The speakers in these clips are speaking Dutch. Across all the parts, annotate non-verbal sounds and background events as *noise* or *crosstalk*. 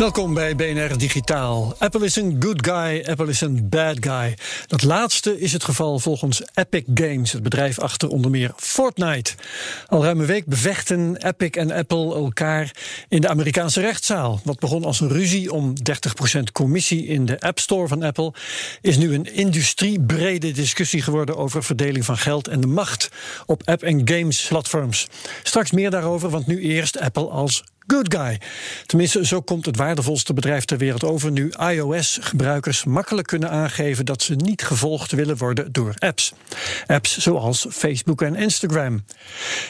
Welkom bij BNR Digitaal. Apple is een good guy, Apple is een bad guy. Dat laatste is het geval volgens Epic Games, het bedrijf achter onder meer Fortnite. Al ruim een week bevechten Epic en Apple elkaar in de Amerikaanse rechtszaal. Wat begon als een ruzie om 30% commissie in de App Store van Apple, is nu een industriebrede discussie geworden over verdeling van geld en de macht op app- en games platforms. Straks meer daarover, want nu eerst Apple als good guy. Tenminste, zo komt het waardevolste bedrijf ter wereld over nu iOS-gebruikers makkelijk kunnen aangeven dat ze niet gevolgd willen worden door apps. Apps zoals Facebook en Instagram.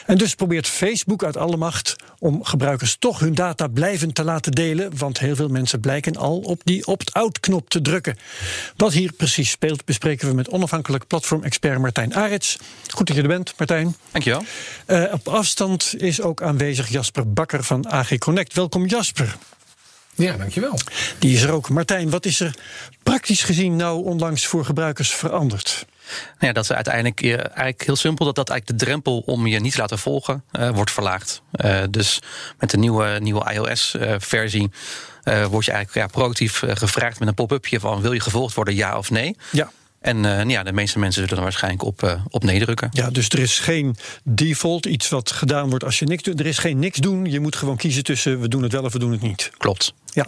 En dus probeert Facebook uit alle macht om gebruikers toch hun data blijvend te laten delen, want heel veel mensen blijken al op die opt-out-knop te drukken. Wat hier precies speelt, bespreken we met onafhankelijk platformexpert Martijn Arets. Goed dat je er bent, Martijn. Dankjewel. Uh, op afstand is ook aanwezig Jasper Bakker van AG Connect. Welkom Jasper. Ja, dankjewel. Die is er ook. Martijn, wat is er praktisch gezien nou onlangs voor gebruikers veranderd? Nou ja, dat is uiteindelijk uh, eigenlijk heel simpel dat dat eigenlijk de drempel om je niet te laten volgen uh, wordt verlaagd. Uh, dus met de nieuwe, nieuwe iOS-versie word je eigenlijk ja, proactief gevraagd met een pop-upje van wil je gevolgd worden, ja of nee? Ja. En uh, ja, de meeste mensen zullen er waarschijnlijk op, uh, op. Ja, dus er is geen default, iets wat gedaan wordt als je niks doet. Er is geen niks doen. Je moet gewoon kiezen tussen we doen het wel of we doen het niet. Klopt. Ja,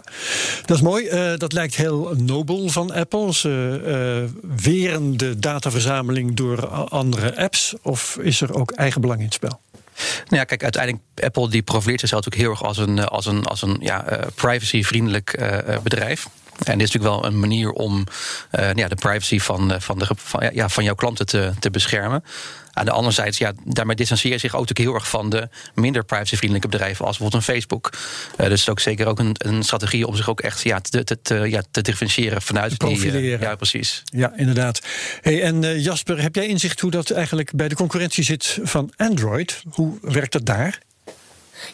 dat is mooi. Uh, dat lijkt heel nobel van Apple. Ze weren de dataverzameling door andere apps. Of is er ook eigenbelang in het spel? Nou ja, kijk, uiteindelijk Apple die profileert zichzelf natuurlijk heel erg als een, als een, als een ja, privacyvriendelijk bedrijf. En dit is natuurlijk wel een manier om uh, ja, de privacy van, van, de, van, ja, van jouw klanten te, te beschermen. Aan de andere zijde, ja, daarmee distancieer zich ook natuurlijk heel erg van de minder privacyvriendelijke bedrijven, als bijvoorbeeld een Facebook. Uh, dus het is ook zeker ook een, een strategie om zich ook echt ja, te, te, te, ja, te differentiëren vanuit profileren. die. Uh, ja, precies. Ja, inderdaad. Hey, en uh, Jasper, heb jij inzicht hoe dat eigenlijk bij de concurrentie zit van Android? Hoe werkt dat daar?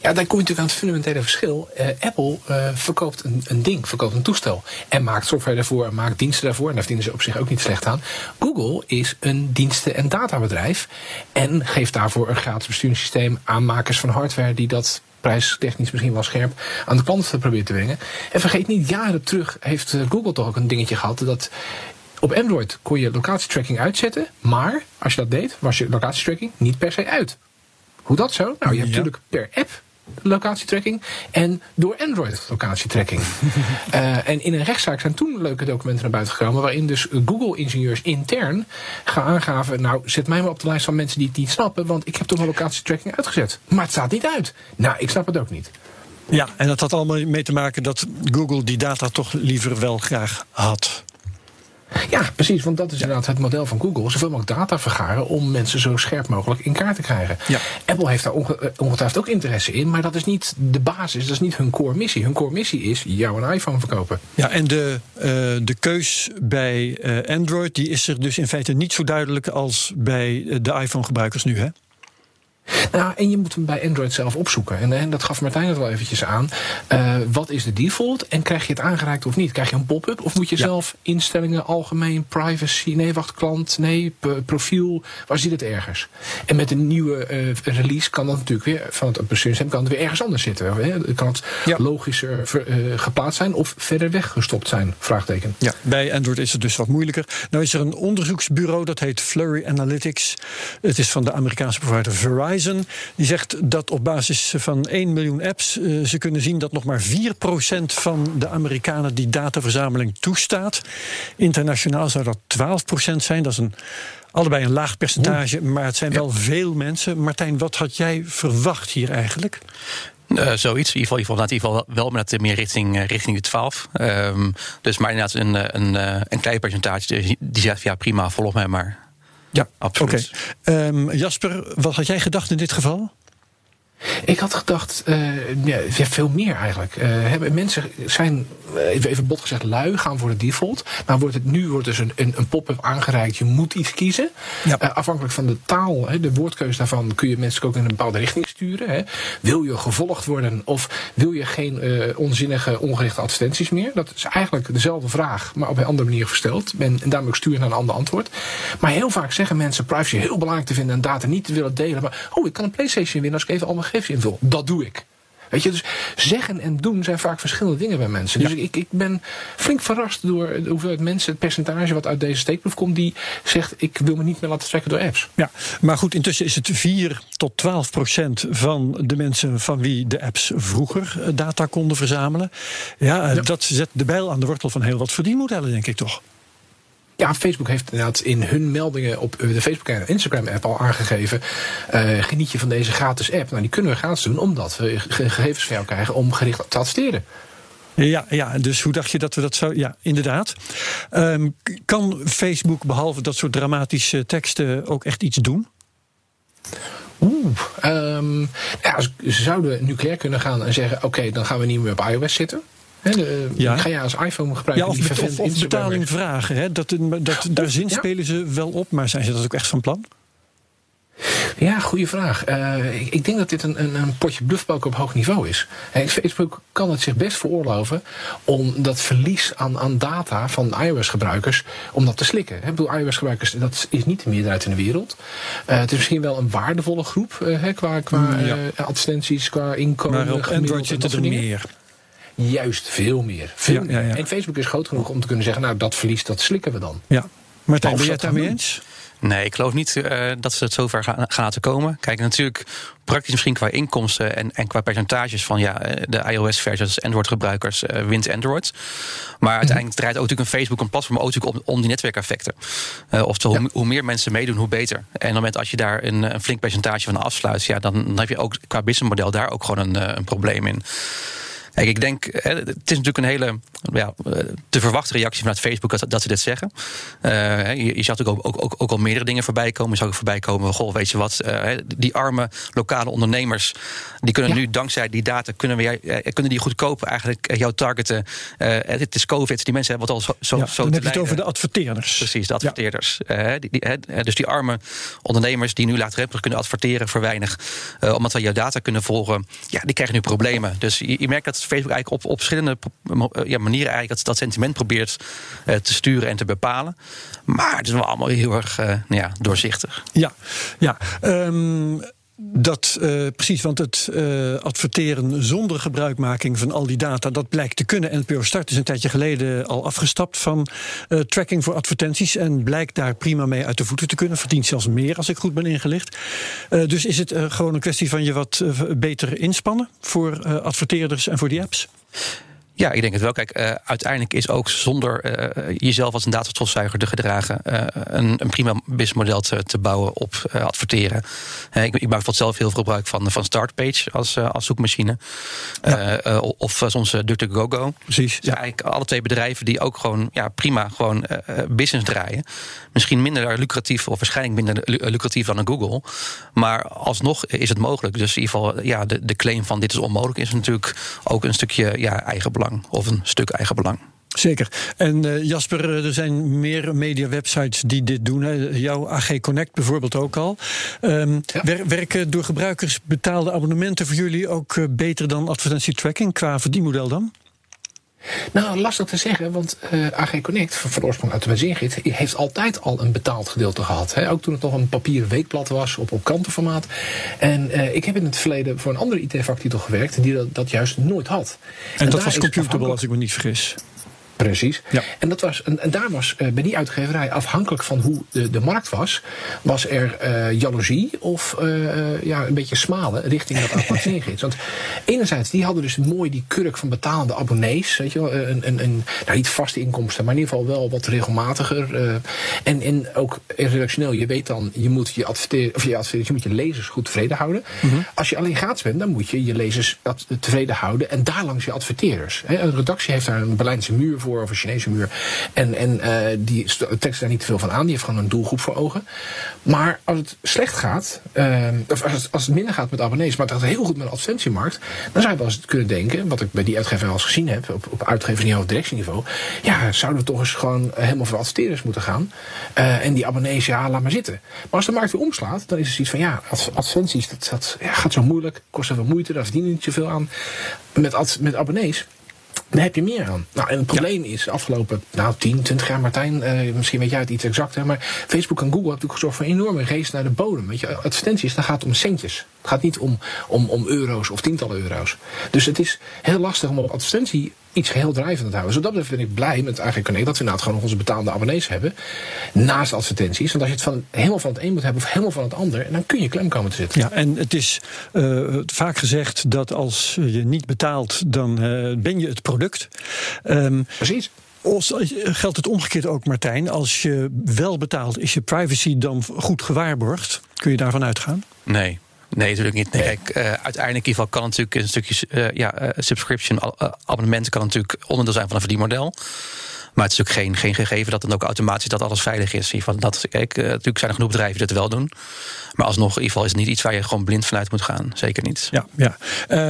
Ja, dan kom je natuurlijk aan het fundamentele verschil. Uh, Apple uh, verkoopt een, een, ding, verkoopt een toestel. En maakt software daarvoor, en maakt diensten daarvoor. En daar verdienen ze op zich ook niet slecht aan. Google is een diensten- en databedrijf. En geeft daarvoor een gratis besturingssysteem aan makers van hardware die dat prijstechnisch misschien wel scherp aan de klant probeert te brengen. En vergeet niet, jaren terug heeft Google toch ook een dingetje gehad dat op Android kon je locatietracking uitzetten, maar als je dat deed, was je locatietracking niet per se uit. Hoe dat zo? Nou, je hebt ja. natuurlijk per app locatietracking en door Android locatietracking. uh, *laughs* en in een rechtszaak zijn toen leuke documenten naar buiten gekomen waarin dus Google-ingenieurs intern gaan aangaven, nou zet mij maar op de lijst van mensen die het niet snappen, want ik heb toch een locatietracking uitgezet. Maar het staat niet uit. Nou, ik snap het ook niet. Ja, en dat had allemaal mee te maken dat Google die data toch liever wel graag had. Ja, precies, want dat is inderdaad het model van Google. Zoveel mogelijk data vergaren om mensen zo scherp mogelijk in kaart te krijgen. Ja. Apple heeft daar onge ongetwijfeld ook interesse in, maar dat is niet de basis, dat is niet hun core missie. Hun core missie is jou een iPhone verkopen. Ja, en de, uh, de keus bij uh, Android die is er dus in feite niet zo duidelijk als bij de iPhone-gebruikers nu, hè? Nou, en je moet hem bij Android zelf opzoeken. En, en dat gaf Martijn het wel eventjes aan. Uh, wat is de default? En krijg je het aangereikt of niet? Krijg je een pop-up? Of moet je ja. zelf instellingen, algemeen, privacy, nee, wacht, klant, nee, profiel. Waar zit het ergens? En met een nieuwe uh, release kan dat natuurlijk weer, van het besturingssysteem, kan het weer ergens anders zitten. Hè? Kan het ja. logischer ver, uh, geplaatst zijn of verder weg gestopt zijn? Vraagteken. Ja, bij Android is het dus wat moeilijker. Nou is er een onderzoeksbureau, dat heet Flurry Analytics. Het is van de Amerikaanse provider Verizon. Die zegt dat op basis van 1 miljoen apps uh, ze kunnen zien dat nog maar 4% van de Amerikanen die dataverzameling toestaat. Internationaal zou dat 12% zijn. Dat is een, allebei een laag percentage, maar het zijn wel veel mensen. Martijn, wat had jij verwacht hier eigenlijk? Uh, zoiets. In ieder geval, in ieder geval, wel met meer richting, richting de 12. Um, dus maar inderdaad een, een, een klein percentage die zegt ja prima, volg mij maar. Ja, absoluut. Okay. Um, Jasper, wat had jij gedacht in dit geval? Ik had gedacht, uh, ja, veel meer eigenlijk. Uh, hebben, mensen zijn, even, even bot gezegd, lui, gaan voor de default. Maar wordt het, nu wordt dus een, een, een pop-up aangereikt, je moet iets kiezen. Ja. Uh, afhankelijk van de taal, hè, de woordkeuze daarvan, kun je mensen ook in een bepaalde richting sturen. Hè. Wil je gevolgd worden of wil je geen onzinnige, ongerichte advertenties meer? Dat is eigenlijk dezelfde vraag, maar op een andere manier gesteld. En, en daarmee ook stuur naar een ander antwoord. Maar heel vaak zeggen mensen privacy heel belangrijk te vinden en data niet te willen delen. Maar, oh, ik kan een PlayStation winnen als ik even allemaal gegevens. Dat doe ik. Weet je, dus zeggen en doen zijn vaak verschillende dingen bij mensen. Dus ik, ik ben flink verrast door de hoeveelheid mensen, het percentage wat uit deze steekproef komt, die zegt: Ik wil me niet meer laten trekken door apps. Ja, maar goed, intussen is het 4 tot 12 procent van de mensen van wie de apps vroeger eh, data konden verzamelen. Ja, ja. dat zet de bijl aan de wortel van heel wat verdienmodellen, denk ik toch. Ja, Facebook heeft inderdaad in hun meldingen op de Facebook en Instagram app al aangegeven. Uh, geniet je van deze gratis app? Nou, die kunnen we gratis doen omdat we gegevens van jou krijgen om gericht te adverteren. Ja, ja, dus hoe dacht je dat we dat zo. Ja, inderdaad. Um, kan Facebook behalve dat soort dramatische teksten ook echt iets doen? Oeh, um, ja, ze zouden nucleair kunnen gaan en zeggen: oké, dan gaan we niet meer op iOS zitten. He, de, ja. Ga je als iPhone gebruiken? Ja, of, of, of betaling vragen. Hè? Dat, dat, daar zin spelen ze wel op, maar zijn ze dat ook echt van plan? Ja, goede vraag. Uh, ik, ik, denk dat dit een, een, een potje bluffbalk op hoog niveau is. Hey, Facebook kan het zich best veroorloven om dat verlies aan, aan data van iOS-gebruikers, om dat te slikken. Ik bedoel, iOS-gebruikers, dat is niet de meerderheid in de wereld. Uh, het is misschien wel een waardevolle groep uh, qua, qua mm, ja. advertenties, qua inkomen. Maar op Android zitten er meer. Juist, veel meer. Veel ja, ja, ja. En Facebook is groot genoeg om te kunnen zeggen, nou dat verlies, dat slikken we dan. Ja. Martijn, ben jij het daarmee eens? Nee, ik geloof niet uh, dat ze het zover gaan, gaan laten komen. Kijk, natuurlijk praktisch misschien qua inkomsten en, en qua percentages van ja, eh, de iOS-versie, dus Android-gebruikers, uh, wint Android. Maar uiteindelijk draait ook natuurlijk een Facebook, een platform, ook natuurlijk om, om die netwerkeffecten. Uh, oftewel, ja. hoe, hoe, meer mensen meedoen, hoe beter. En op het moment als je daar een, een flink percentage van afsluit, ja, dan, dan heb je ook qua businessmodel daar ook gewoon een, een probleem in. Kijk, ik denk, het is natuurlijk een hele ja, te verwachte reactie vanuit Facebook dat, dat ze dit zeggen. Uh, je, je zag ook, ook, ook, ook al meerdere dingen voorbij komen. Je zag ook voorbij komen, goh, weet je wat, uh, die arme lokale ondernemers, die kunnen ja. nu dankzij die data, kunnen, we, uh, kunnen die goedkoop eigenlijk jou targeten. het is COVID, die mensen hebben wat al zo, zo, ja, zo dan heb je het over de adverteerders. Precies, de adverteerders. Ja. die, die, dus die arme ondernemers die nu laagdrempelig kunnen adverteren voor weinig, omdat we jouw data kunnen volgen, ja, die krijgen nu problemen. Dus je, je merkt dat Facebook eigenlijk op, op verschillende ja, manieren eigenlijk dat, dat sentiment probeert uh, te sturen en te bepalen. Maar het is wel allemaal heel erg uh, nou ja, doorzichtig. Ja, ja. Um dat uh, precies, want het uh, adverteren zonder gebruikmaking van al die data, dat blijkt te kunnen. NPO Start is een tijdje geleden al afgestapt van uh, tracking voor advertenties en blijkt daar prima mee uit de voeten te kunnen. Verdient zelfs meer als ik goed ben ingelicht. dus is het gewoon een kwestie van je wat beter inspannen voor adverteerders en voor die apps? Ja, ik denk het wel. Kijk, uh, uiteindelijk is ook zonder uh, jezelf als een datastofzuiger te gedragen... Uh, een, een, prima businessmodel te, te bouwen op adverteren. ik, ik maak bijvoorbeeld zelf heel veel gebruik van, van Startpage als, als zoekmachine. Ja. of soms DuckDuckGo. Precies. Dus ja. eigenlijk alle twee bedrijven die ook gewoon ja, prima gewoon business draaien. Misschien minder lucratief of waarschijnlijk minder lucratief dan een Google. Maar alsnog is het mogelijk. Dus in ieder geval ja, de, de claim van dit is onmogelijk... is natuurlijk ook een stukje ja, eigen belang of een stuk eigen belang. Zeker. En uh, Jasper, er zijn meer media-websites die dit doen. Hè. Jouw AG Connect bijvoorbeeld ook al. Um, ja. wer werken door gebruikers betaalde abonnementen voor jullie ook uh, beter dan advertentietracking qua verdienmodel dan? Nou, lastig te zeggen, want uh, AG Connect, van oorsprong uit de Benzingit, heeft altijd al een betaald gedeelte gehad. Hè? Ook toen het nog een papieren weekblad was op, op krantenformaat. En uh, ik heb in het verleden voor een andere IT-vaktitel gewerkt die dat, dat juist nooit had. En, en dat was computable, als ik me niet vergis. Precies. Ja. En, dat was, en, en daar was uh, bij die uitgeverij, afhankelijk van hoe de, de markt was, was er uh, jaloezie of uh, ja, een beetje smalen richting dat *laughs* abonnementsgids. Want enerzijds, die hadden dus mooi die kurk van betalende abonnees. Weet je wel, een, een, een, nou niet vaste inkomsten, maar in ieder geval wel wat regelmatiger. en, en ook redactioneel, je weet dan, je moet je adverteren, of je adverteert, je moet je lezers goed tevreden houden. Mm -hmm. Als je alleen gratis bent, dan moet je je lezers tevreden houden en daar langs je adverteerders. Een redactie heeft daar een Berlijnse muur voor of een Chinese muur. En, en uh, die tekst daar niet te veel van aan. Die heeft gewoon een doelgroep voor ogen. Maar als het slecht gaat, uh, of als het, als het minder gaat met abonnees, maar het gaat heel goed met de advertentiemarkt, dan zou je wel eens kunnen denken, wat ik bij die uitgever al eens gezien heb, op, op uitgeversniveau of directieniveau, ja, zouden we toch eens gewoon helemaal voor adverteerders moeten gaan. Uh, en die abonnees, ja, laat maar zitten. Maar als de markt weer omslaat, dan is het zoiets van, ja, advertenties, dat, gaat zo moeilijk, kost zoveel moeite, daar verdienen niet zoveel aan. Met, met abonnees daar heb je meer aan. Nou, en het probleem ja. is, afgelopen nou, 10, 20 jaar, Martijn, uh, misschien weet jij het iets exacter, maar Facebook en Google hebben natuurlijk gezorgd voor een enorme race naar de bodem. Weet je, advertenties, dat gaat om centjes. Het gaat niet om, om, om euro's of tientallen euro's. Dus het is heel lastig om op advertentie iets geheel drijvend te houden. Zodat ben ik blij met eigenlijk Connect dat we inderdaad gewoon nog onze betaalde abonnees hebben. Naast advertenties. Want als je het van, helemaal van het een moet hebben of helemaal van het ander, dan kun je klem komen te zitten. Ja, en het is uh, vaak gezegd dat als je niet betaalt, dan uh, ben je het product. Um, Precies. Geldt het omgekeerd ook, Martijn? Als je wel betaalt, is je privacy dan goed gewaarborgd? Kun je daarvan uitgaan? Nee, Nee, natuurlijk niet. Nee, kijk, uh, uiteindelijk in ieder geval kan natuurlijk een stukje uh, ja, uh, subscription abonnement kan natuurlijk onderdeel zijn van een verdienmodel. Maar het is ook geen, geen gegeven dat dan ook automatisch dat alles veilig is. Van dat, kijk, natuurlijk zijn er genoeg bedrijven die dat wel doen. Maar alsnog, in ieder geval is het niet iets waar je gewoon blind vanuit moet gaan. Zeker niet. Ja, ja.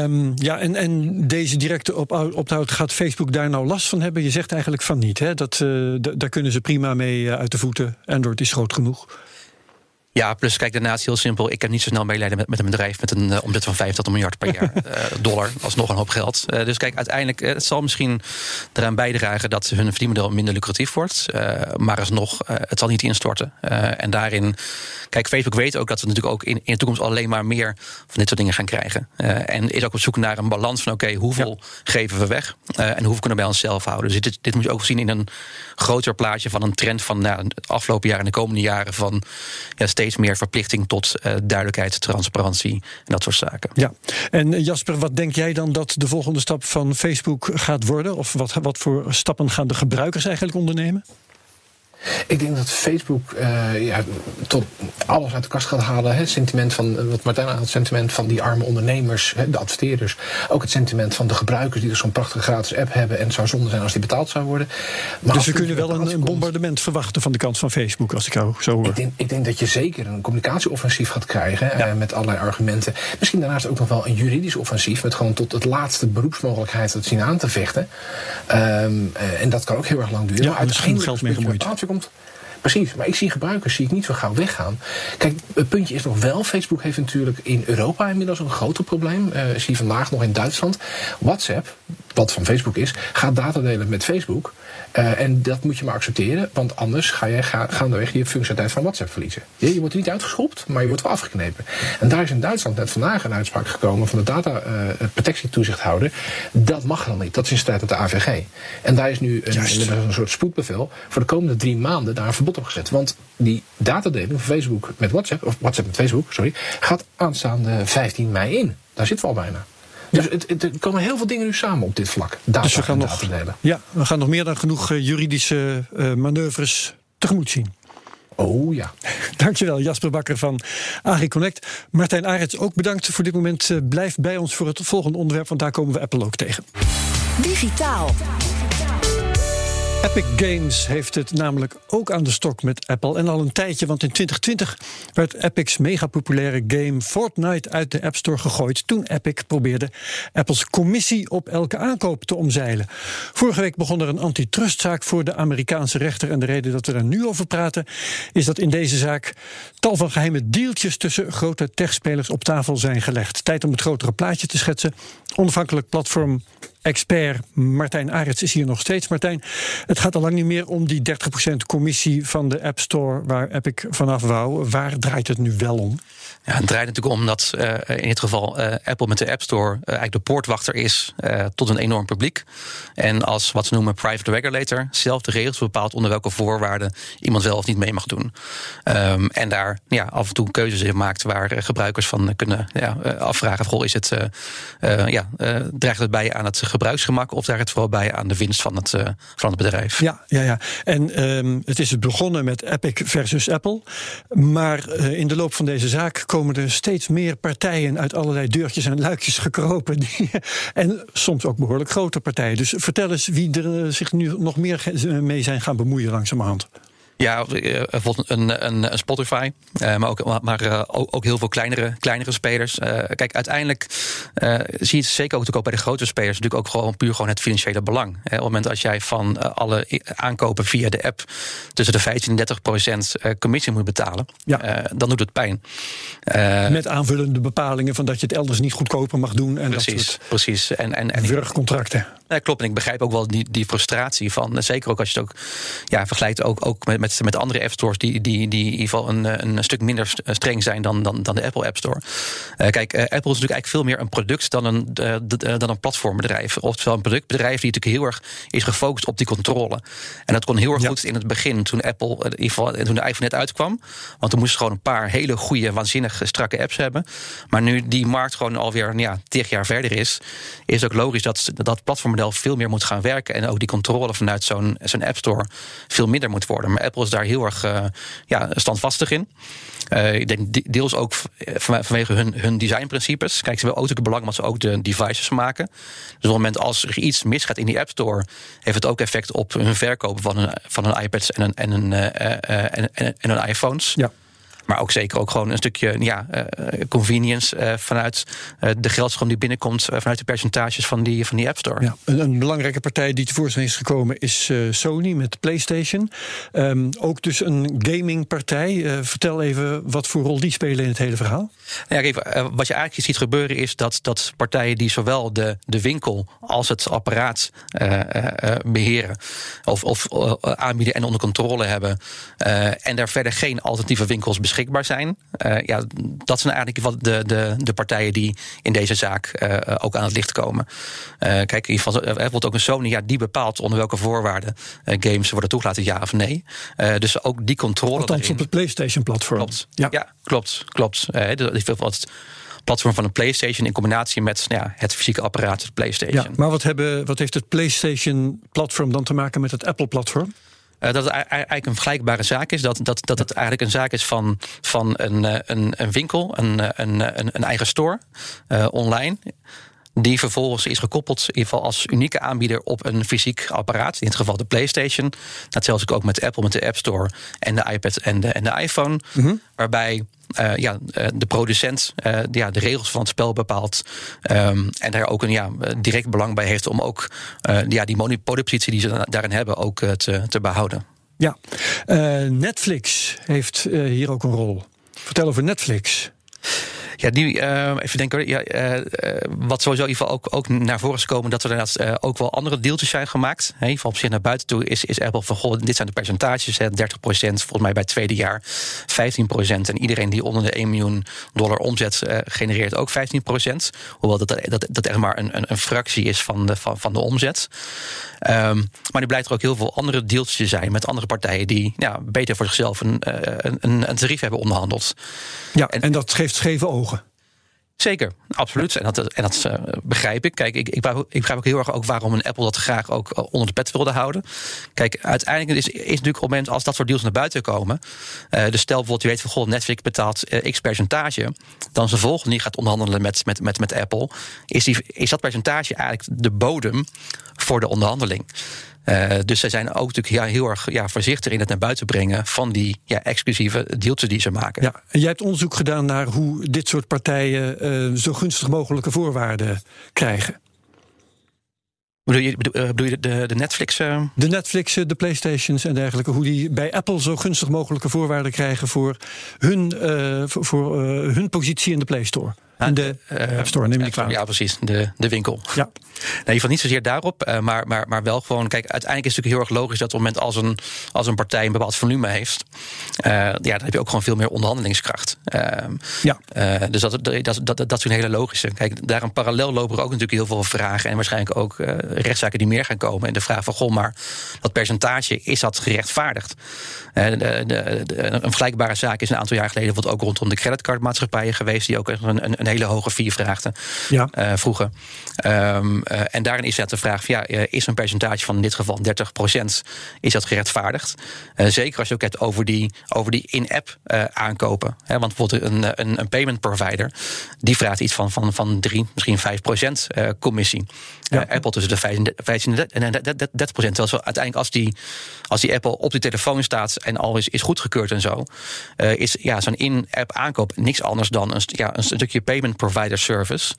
Um, ja en, en deze directe op, ophoud, gaat Facebook daar nou last van hebben? Je zegt eigenlijk van niet. Hè? Dat, daar kunnen ze prima mee uit de voeten. Android is groot genoeg. Ja, plus kijk, daarnaast is heel simpel. Ik heb niet zo snel medelijden met, met een bedrijf met een uh, omzet van 85 miljard per jaar uh, *laughs* dollar. Alsnog een hoop geld. Uh, dus kijk, uiteindelijk, het zal misschien eraan bijdragen dat hun verdienmodel minder lucratief wordt. maar alsnog, het zal niet instorten. en daarin, kijk, Facebook weet ook dat we natuurlijk ook in, in de toekomst alleen maar meer van dit soort dingen gaan krijgen. en is ook op zoek naar een balans van, oké, hoeveel ja. geven we weg? en hoeveel kunnen we bij onszelf houden? Dus dit, dit moet je ook zien in een groter plaatje van een trend van nou, de afgelopen jaren en de komende jaren van ja, steeds meer verplichting tot uh, duidelijkheid, transparantie en dat soort zaken. Ja, en Jasper, wat denk jij dan dat de volgende stap van Facebook gaat worden? Of wat, wat voor stappen gaan de gebruikers eigenlijk ondernemen? Ik denk dat Facebook uh, ja, tot alles uit de kast gaat halen. Het sentiment van, wat Martijn aan het sentiment van die arme ondernemers, de adverteerders. Ook het sentiment van de gebruikers die er zo'n prachtige gratis app hebben. En het zou zonde zijn als die betaald zou worden. Maar dus we kunnen wel een, bombardement verwachten van de kant van Facebook, als ik jou zo hoor. Ik denk, ik denk dat je zeker een communicatieoffensief gaat krijgen. Ja. Uh, met allerlei argumenten. Misschien daarnaast ook nog wel een juridisch offensief. Met gewoon tot het laatste beroepsmogelijkheid het zien aan te vechten. Um, uh, en dat kan ook heel erg lang duren. Ja, maar uiteindelijk geld mee gemoeid komt. Precies, maar ik zie gebruikers zie ik niet zo gauw weggaan. Kijk, het puntje is nog wel, Facebook heeft natuurlijk in Europa inmiddels een groter probleem. Uh, zie vandaag nog in Duitsland. WhatsApp, wat van Facebook is, gaat data delen met Facebook. Uh, en dat moet je maar accepteren, want anders ga je ga, gaandeweg je functionaliteit van WhatsApp verliezen. Je, je wordt niet uitgeschopt, maar je wordt wel afgeknepen. En daar is in Duitsland net vandaag een uitspraak gekomen van de data uh, protectietoezichthouder. Dat mag dan niet, dat is in strijd met de AVG. En daar is nu een, een, een soort spoedbevel voor de komende drie maanden daar een verbod op gezet. Want die datadeling van Facebook met WhatsApp, of WhatsApp met Facebook, sorry, gaat aanstaande 15 mei in. Daar zitten we al bijna. Dus het, het, er komen heel veel dingen nu samen op dit vlak. Data dus we gaan, nog, delen. Ja, we gaan nog meer dan genoeg uh, juridische uh, manoeuvres tegemoet zien. Oh ja. *laughs* Dankjewel, Jasper Bakker van AgriConnect. Martijn Arends, ook bedankt voor dit moment. Uh, blijf bij ons voor het volgende onderwerp, want daar komen we Apple ook tegen. Digitaal. Epic Games heeft het namelijk ook aan de stok met Apple. En al een tijdje, want in 2020 werd Epic's mega populaire game Fortnite uit de App Store gegooid. Toen Epic probeerde Apples commissie op elke aankoop te omzeilen. Vorige week begon er een antitrustzaak voor de Amerikaanse rechter. En de reden dat we er nu over praten, is dat in deze zaak tal van geheime deeltjes tussen grote techspelers op tafel zijn gelegd. Tijd om het grotere plaatje te schetsen. Onafhankelijk platform expert Martijn Arets is hier nog steeds. Martijn, het gaat al lang niet meer om die 30% commissie van de App Store waar Epic vanaf wou. Waar draait het nu wel om? Ja, het draait natuurlijk om dat uh, in dit geval uh, Apple met de App Store uh, eigenlijk de poortwachter is tot een enorm publiek. En als wat ze noemen private regulator zelf de regels bepaalt onder welke voorwaarden iemand wel of niet mee mag doen. Um, en daar ja, af en toe keuzes in maakt waar gebruikers van kunnen ja, afvragen: goh, is het, ja, draagt het bij aan het gebruiksgemak of draagt het vooral bij aan de winst van het, van het bedrijf? Ja, ja, ja. En um, het is begonnen met Epic versus Apple. Maar in de loop van deze zaak komen er steeds meer partijen uit allerlei deurtjes en luikjes gekropen. *laughs* En soms ook behoorlijk grote partijen. Dus vertel eens wie er eh, zich nu nog meer mee zijn gaan bemoeien langzamerhand. Ja, eh, bijvoorbeeld een, een, een Spotify, uh, maar, ook, maar uh, ook, heel veel kleinere, kleinere spelers. kijk, uiteindelijk zie je het zeker ook, ook bij de grote spelers natuurlijk ook gewoon puur gewoon het financiële belang. Hè. Op het moment als jij van alle aankopen via de app tussen de 15 en 30 procent commissie moet betalen, ja. dan doet het pijn. Met aanvullende bepalingen van dat je het elders niet goedkoper mag doen. En precies, dat soort precies. En, en, en wurgcontracten. Ja, klopt. En ik begrijp ook wel die, die frustratie van, zeker ook als je het ook ja, vergelijkt ook, ook met, met met, andere app stores die, die, die in ieder geval een, een stuk minder streng zijn dan, dan, dan de Apple App Store. Uh, kijk, uh, Apple is natuurlijk eigenlijk veel meer een product dan een, uh, dan een platformbedrijf. Oftewel een productbedrijf die natuurlijk heel erg is gefocust op die controle. En dat kon heel erg ja. goed in het begin, toen Apple, in ieder geval toen de iPhone net uitkwam. Want toen moesten gewoon een paar hele goede, waanzinnig strakke apps hebben. Maar nu die markt gewoon alweer ja, tig jaar verder is, is ook logisch dat dat veel meer moet gaan werken. En ook die controle vanuit zo'n zo'n App Store veel minder moet worden. Maar Apple is daar heel erg uh, ja, standvastig in. Uh, ik denk deels ook vanwege hun, hun designprincipes. Kijk, ze hebben ook het belang dat ze ook de devices maken. Dus op het moment als er iets misgaat in die App Store, heeft het ook effect op hun verkopen van hun, van hun iPads en een, en uh, en, en, en hun iPhones. Ja. Maar ook zeker ook gewoon een stukje ja, uh, convenience uh, vanuit uh, de geldstroom die binnenkomt, vanuit de percentages van die, van die App Store. Ja, een, een belangrijke partij die tevoorschijn is gekomen is Sony met PlayStation. Um, ook dus een gamingpartij. vertel even wat voor rol die spelen in het hele verhaal. Ja, kijk, wat je eigenlijk ziet gebeuren is dat, dat partijen die zowel de, de winkel als het apparaat beheren, of, of aanbieden en onder controle hebben, en daar verder geen alternatieve winkels beschikbaar beschikbaar zijn. Uh, ja, dat zijn eigenlijk wat de, de, de partijen die in deze zaak uh, ook aan het licht komen. Uh, kijk, in ieder geval, bijvoorbeeld ook een Sony, ja, die bepaalt onder welke voorwaarden games worden toegelaten, ja of nee. dus ook die controle. Althans daarin. op het PlayStation-platform. Klopt. Ja, ja klopt. klopt. Uh, wat platform van een PlayStation in combinatie met nou ja, het fysieke apparaat, het PlayStation. Ja, maar wat, hebben, wat heeft het PlayStation-platform dan te maken met het Apple-platform? Uh, dat het eigenlijk een vergelijkbare zaak is. Dat, dat, dat het eigenlijk een zaak is van, van een, een, een winkel, een, een, een, een eigen store online. Die vervolgens is gekoppeld, in ieder geval als unieke aanbieder, op een fysiek apparaat. In dit geval de PlayStation. Dat zelfs ook met Apple, met de App Store en de iPad en de, en de iPhone. Mm -hmm. Waarbij uh, ja, de producent uh, ja, de regels van het spel bepaalt. Um, en daar ook een ja, direct belang bij heeft om ook uh, ja, die monopoliepositie die ze daarin hebben ook te, te behouden. Ja, Netflix heeft hier ook een rol. Vertel over Netflix. Ja, die, uh, even denken. Ja, uh, wat sowieso in ieder geval ook, ook naar voren is gekomen, dat er inderdaad uh, ook wel andere deeltjes zijn gemaakt. He, in ieder geval op zich naar buiten toe is, is Apple van goh, dit zijn de percentages. Hè, 30% volgens mij bij het tweede jaar, 15%. En iedereen die onder de 1 miljoen dollar omzet genereert ook 15%. Hoewel dat, dat, dat echt maar een, een, een fractie is van de, van, van de omzet. Um, maar nu blijkt er ook heel veel andere deeltjes te zijn met andere partijen die ja, beter voor zichzelf een, een, een tarief hebben onderhandeld. Ja, en, en dat geeft scheve ogen. Zeker, absoluut. En dat, en dat uh, begrijp ik. Kijk, ik, ik, ik begrijp ook heel erg ook waarom een Apple dat graag ook onder de pet wilde houden. Kijk, uiteindelijk is, is natuurlijk op het moment als dat soort deals naar buiten komen. Uh, dus stel bijvoorbeeld, je weet van goh, Netflix betaalt x percentage. Dan de volgende die gaat onderhandelen met, met, met, met Apple. Is, die, is dat percentage eigenlijk de bodem voor de onderhandeling? Uh, dus zij zijn ook natuurlijk ja, heel erg ja, voorzichtig in het naar buiten brengen van die ja, exclusieve deeltjes die ze maken. Ja, en jij hebt onderzoek gedaan naar hoe dit soort partijen uh, zo gunstig mogelijke voorwaarden krijgen. Bedoel je, bedoel je de, de Netflix? Uh... De Netflix, de PlayStations en dergelijke. Hoe die bij Apple zo gunstig mogelijke voorwaarden krijgen voor hun, uh, voor, voor uh, hun positie in de Play Store. In de uh, App Store, neem ik aan. Ja, precies. De, de winkel. Ja. *laughs* Nee, je valt niet zozeer daarop, maar, maar, maar wel gewoon... Kijk, uiteindelijk is het natuurlijk heel erg logisch... dat op het moment als een, als een partij een bepaald volume heeft... Uh, ja, dan heb je ook gewoon veel meer onderhandelingskracht. ja. dus dat, dat, dat, dat, dat is een hele logische. Kijk, daar een parallel lopen er ook natuurlijk heel veel vragen... en waarschijnlijk ook rechtszaken die meer gaan komen. En de vraag van, goh, maar dat percentage, is dat gerechtvaardigd? De, de, de, een vergelijkbare zaak is een aantal jaar geleden... ook rondom de creditcardmaatschappijen geweest... die ook een, een, een hele hoge vier vraagden ja. uh, vroegen. Um, uh, en daarin is het de vraag: van, ja, is een percentage van in dit geval 30%, is dat gerechtvaardigd? zeker als je ook hebt over die, over die in-app aankopen. Hè, want bijvoorbeeld een, een, een, payment provider, die vraagt iets van, van, van 3, misschien 5% commissie. Ja. Apple tussen de 15 en 30%. Terwijl zo uiteindelijk als die, als die Apple op die telefoon staat en al is, goedgekeurd en zo, is ja, zo'n in-app aankoop niks anders dan een, ja, een stukje payment provider service.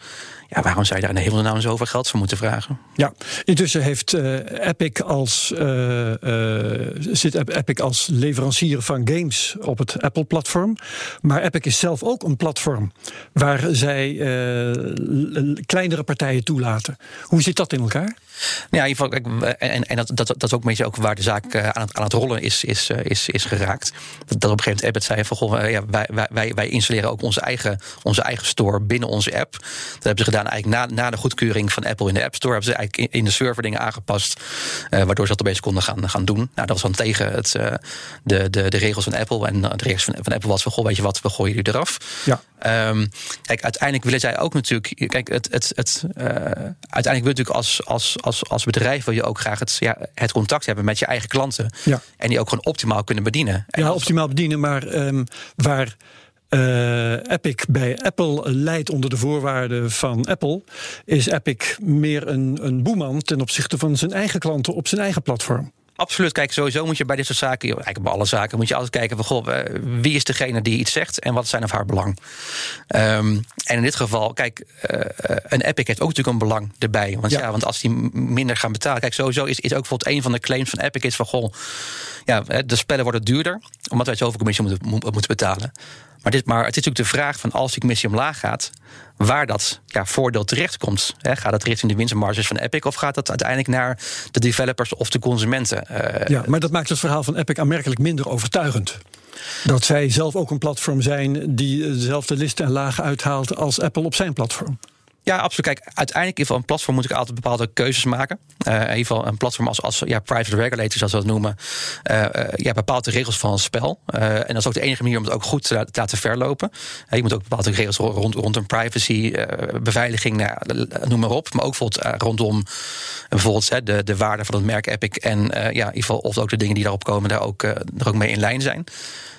Ja, waarom zou je daar in de hemelsnaam zoveel geld voor moeten vragen? Ja, intussen heeft uh, Epic als, uh, uh, zit Epic als leverancier van games op het Apple-platform. Maar Epic is zelf ook een platform waar zij kleinere partijen toelaten. Hoe zit dat in elkaar? Ja, in ieder geval, en, en dat, dat, dat is ook een beetje ook waar de zaak aan het, aan het rollen is, is, is, is geraakt. Dat op een gegeven moment Epic zei van goh, ja, wij, wij, wij installeren ook onze eigen, onze eigen store binnen onze app. Dat hebben ze gedaan eigenlijk na, na de goedkeuring van Apple in de App Store. Hebben ze eigenlijk in de server dingen aangepast. Waardoor ze dat opeens konden gaan, gaan doen. Nou, dat was dan tegen het, de, de, de regels van Apple. En de regels van, van Apple was van, goh, weet je wat, we gooien jullie eraf. Ja. Um, kijk, uiteindelijk willen zij ook natuurlijk. Kijk, het, het, het, uh, uiteindelijk wil natuurlijk als, als, als, als bedrijf wil je ook graag het, ja, het contact hebben met je eigen klanten. Ja. En die ook gewoon optimaal kunnen bedienen. En ja, optimaal bedienen, maar um, waar. Uh, Epic bij Apple leidt onder de voorwaarden van Apple, is Epic meer een, een boeman ten opzichte van zijn eigen klanten op zijn eigen platform. Absoluut. Kijk, sowieso moet je bij dit soort zaken, eigenlijk bij alle zaken, moet je altijd kijken van goh, wie is degene die iets zegt en wat zijn of haar belang. Um, en in dit geval, kijk, uh, een Epic heeft ook natuurlijk een belang erbij. Want ja, ja want als die minder gaan betalen, kijk, sowieso is, is ook bijvoorbeeld een van de claims van Epic is van goh, ja, de spellen worden duurder, omdat wij zoveel commissie moeten, moeten betalen. Maar, dit, maar het is natuurlijk de vraag van als die commissie omlaag gaat, waar dat ja, voordeel terechtkomt. He, gaat dat richting de winstmarges van Epic of gaat dat uiteindelijk naar de developers of de consumenten? Uh, ja, maar dat maakt het verhaal van Epic aanmerkelijk minder overtuigend. Dat zij zelf ook een platform zijn die dezelfde listen en lagen uithaalt als Apple op zijn platform. Ja, absoluut. Kijk, uiteindelijk in een platform moet ik altijd bepaalde keuzes maken. Uh, in ieder geval een platform als, als ja, private regulator, zoals we dat noemen. Uh, ja, bepaalt de regels van een spel. en dat is ook de enige manier om het ook goed te laten verlopen. je moet ook bepaalde regels rond, rond een privacy, beveiliging, nou, noem maar op. Maar ook bijvoorbeeld rondom bijvoorbeeld de, de waarde van het merk Epic. En ja, in ieder geval of ook de dingen die daarop komen, daar ook, er ook mee in lijn zijn.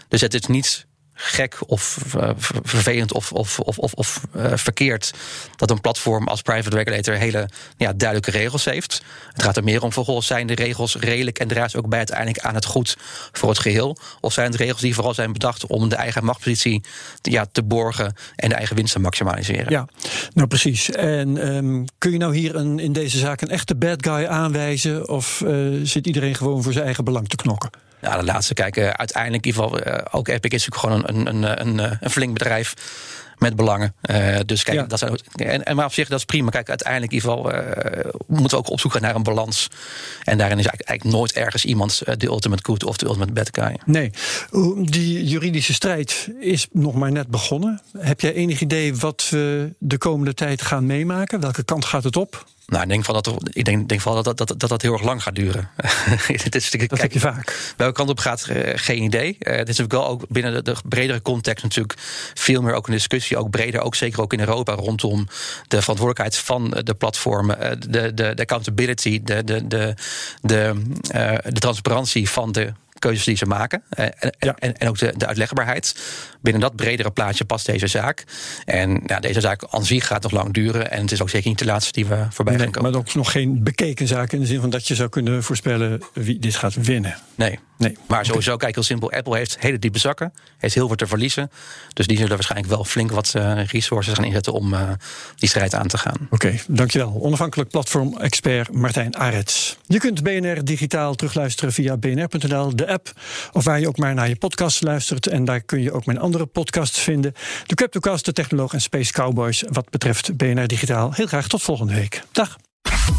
Dus het is niet gek of uh, vervelend of, of, of, of, of uh, verkeerd dat een platform als private regulator hele ja, duidelijke regels heeft. Het gaat er meer om, volgens zijn de regels redelijk en draagt ook bij uiteindelijk aan het goed voor het geheel? Of zijn het regels die vooral zijn bedacht om de eigen machtspositie te, ja, te borgen en de eigen winst te maximaliseren? Ja, nou precies. En um, kun je nou hier een, in deze zaak een echte bad guy aanwijzen of uh, zit iedereen gewoon voor zijn eigen belang te knokken? Ja, de laatste kijken. Uiteindelijk, in ieder geval, uh, ook Epic is natuurlijk gewoon een, een, een, een flink bedrijf met belangen. Uh, dus kijk, Ja. dat zijn, en, en maar op zich, dat is prima. Kijk, uiteindelijk in ieder geval uh, moeten we ook op zoek gaan naar een balans. En daarin is eigenlijk, eigenlijk nooit ergens iemand uh, de ultimate good of de ultimate bad guy. Nee, die juridische strijd is nog maar net begonnen. Heb jij enig idee wat we de komende tijd gaan meemaken? Welke kant gaat het op? Nou, ik denk van dat, ik denk, denk vooral dat dat, dat, dat dat heel erg lang gaat duren. *laughs* Het is, Dat heb je vaak. Welke kant op gaat, eh, geen idee. Eh, het is natuurlijk wel ook binnen de, de bredere context natuurlijk veel meer ook een discussie, ook breder, ook zeker ook in Europa, rondom de verantwoordelijkheid van de platformen, eh, de, de, de accountability, de, de, de, de, eh, de transparantie van de keuzes die ze maken. Uh, en, en, en, ook de, de, uitlegbaarheid. Binnen dat bredere plaatje past deze zaak. En ja, deze zaak aan zich gaat nog lang duren. En het is ook zeker niet de laatste die we voorbij nee, gaan komen. Maar ook nog geen bekeken zaak in de zin van dat je zou kunnen voorspellen wie dit gaat winnen. Nee. nee. Maar sowieso, kijk heel simpel. Apple heeft hele diepe zakken. Heeft heel veel te verliezen. Dus die zullen waarschijnlijk wel flink wat uh, resources gaan inzetten om uh, die strijd aan te gaan. Oké, okay, dankjewel. Onafhankelijk platform-expert Martijn Arets. Je kunt BNR digitaal terugluisteren via bnr.nl, de app. Of waar je ook maar naar je podcast luistert. En daar kun je ook mijn andere podcasts vinden. De Cryptocast, de Technoloog en Space Cowboys. Wat betreft BNR Digitaal. Heel graag tot volgende week. Dag.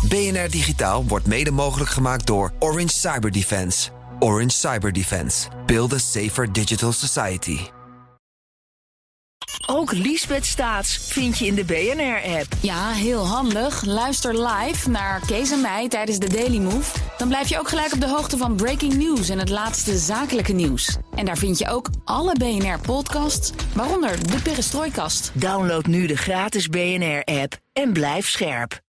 BNR Digitaal wordt mede mogelijk gemaakt door Orange Cyber Defense. Orange Cyber Defense. Build a safer digital society. Ook Liesbeth Staats vind je in de BNR-app. Ja, heel handig. Luister live naar Kees en mij tijdens de Daily Move. Dan blijf je ook gelijk op de hoogte van breaking news en het laatste zakelijke nieuws. En daar vind je ook alle BNR-podcasts, waaronder de Perestrooikast. Download nu de gratis BNR-app en blijf scherp.